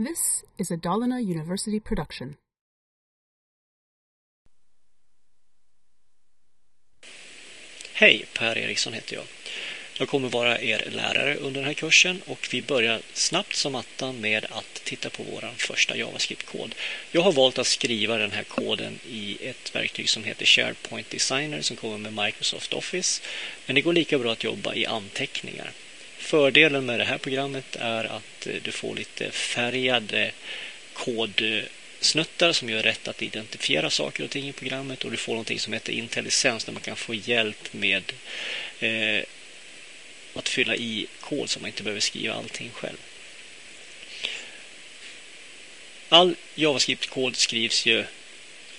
This is a Dalarna University production. Hej, Per Eriksson heter jag. Jag kommer vara er lärare under den här kursen och vi börjar snabbt som attan med att titta på vår första JavaScript-kod. Jag har valt att skriva den här koden i ett verktyg som heter SharePoint Designer som kommer med Microsoft Office. Men det går lika bra att jobba i anteckningar. Fördelen med det här programmet är att eh, du får lite färgade kodsnuttar som gör rätt att identifiera saker och ting i programmet och du får någonting som heter intelligens där man kan få hjälp med eh, att fylla i kod så man inte behöver skriva allting själv. All JavaScript-kod skrivs ju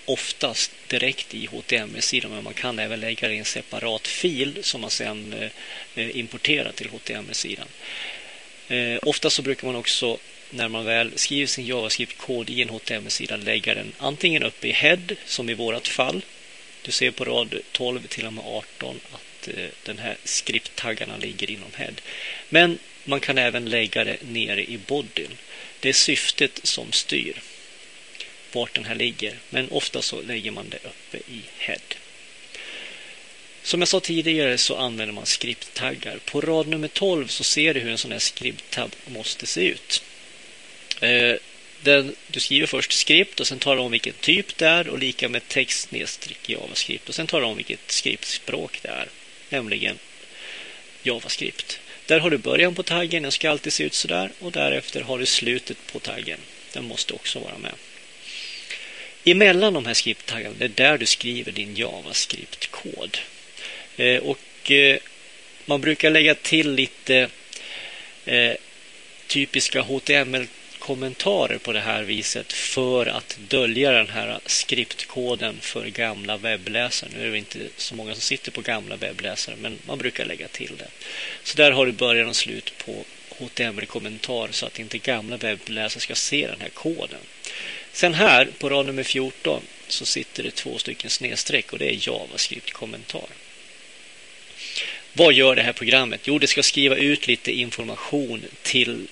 oftast direkt i HTML-sidan men man kan även lägga det i en separat fil som man sedan eh, eh, importerar till HTML-sidan. Eh, ofta så brukar man också när man väl skriver sin JavaScript-kod i en HTML-sida lägga den antingen uppe i head som i vårat fall. Du ser på rad 12 till och med 18 att den här skripttaggarna ligger inom head. Men man kan även lägga det nere i bodyn. Det är syftet som styr vart den här ligger. Men ofta så lägger man det uppe i head. Som jag sa tidigare så använder man skripttaggar. På rad nummer 12 så ser du hur en sån här skripttab måste se ut. Eh, den, du skriver först skript och sen talar du om vilken typ det är och lika med text nedstreck JavaScript och sen talar du om vilket skriptspråk det är nämligen JavaScript. Där har du början på taggen, den ska alltid se ut sådär och därefter har du slutet på taggen. Den måste också vara med. Emellan de här skripttaggarna, det är där du skriver din JavaScript-kod. Eh, och eh, man brukar lägga till lite eh, typiska HTML kommentarer på det här viset för att dölja den här skriptkoden för gamla webbläsare. Nu är det inte så många som sitter på gamla webbläsare men man brukar lägga till det. Så där har du början och slut på HTML-kommentar så att inte gamla webbläsare ska se den här koden. Sen här på rad nummer 14 så sitter det två stycken snedstreck och det är JavaScript-kommentar. Vad gör det här programmet? Jo, det ska skriva ut lite information till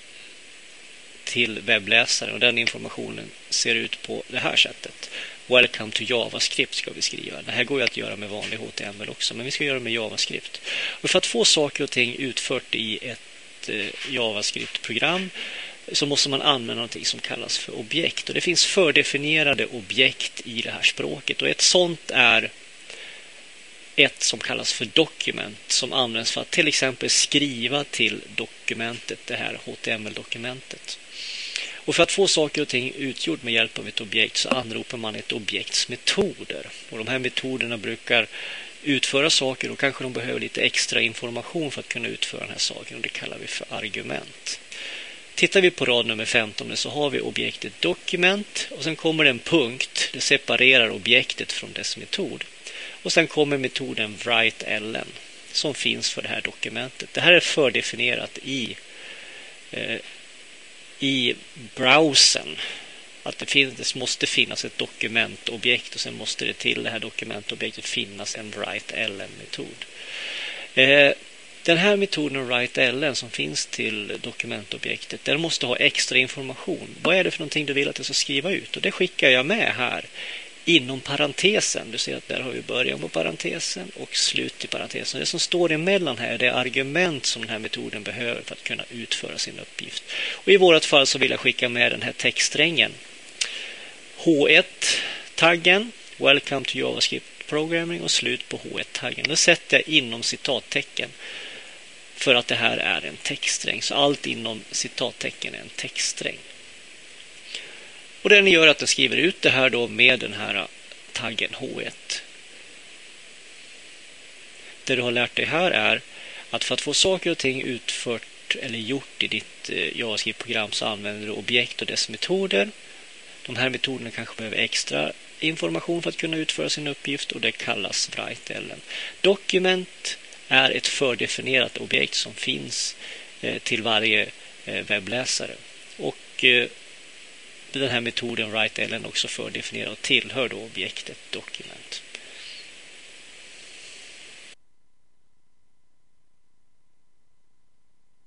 till webbläsaren och den informationen ser ut på det här sättet. Welcome to JavaScript ska vi skriva. Det här går ju att göra med vanlig HTML också, men vi ska göra det med JavaScript. Och för att få saker och ting utfört i ett eh, JavaScript-program så måste man använda någonting som kallas för objekt. Och Det finns fördefinierade objekt i det här språket och ett sånt är ett som kallas för dokument som används för att till exempel skriva till dokumentet, det här HTML-dokumentet. Och för att få saker och ting utgjort med hjälp av ett objekt så anropar man ett objekts metoder. Och de här metoderna brukar utföra saker och kanske de behöver lite extra information för att kunna utföra den här saken och det kallar vi för argument. Tittar vi på rad nummer 15 så har vi objektet dokument och sen kommer det en punkt. Det separerar objektet från dess metod. Och sen kommer metoden write-ln som finns för det här dokumentet. Det här är fördefinierat i eh, i browsern att det, finns, det måste finnas ett dokumentobjekt och sen måste det till det här dokumentobjektet finnas en write-ln-metod. Eh, den här metoden write-ln som finns till dokumentobjektet den måste ha extra information. Vad är det för någonting du vill att jag ska skriva ut? Och det skickar jag med här inom parentesen. Du ser att där har vi början på parentesen och slut i parentesen. Det som står emellan här är argument som den här metoden behöver för att kunna utföra sin uppgift. Och I vårt fall så vill jag skicka med den här textsträngen. H1-taggen, Welcome to JavaScript Programming och slut på H1-taggen. Det sätter jag inom citattecken för att det här är en textsträng. Så allt inom citattecken är en textsträng. Och den gör att den skriver ut det här då med den här taggen H1. Det du har lärt dig här är att för att få saker och ting utfört eller gjort i ditt eh, JavaScript-program så använder du objekt och dess metoder. De här metoderna kanske behöver extra information för att kunna utföra sin uppgift och det kallas write-ellen. Dokument är ett fördefinierat objekt som finns eh, till varje eh, webbläsare. Och eh, den här metoden WriteLN också fördefinierar och tillhör då objektet dokument.